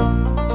Música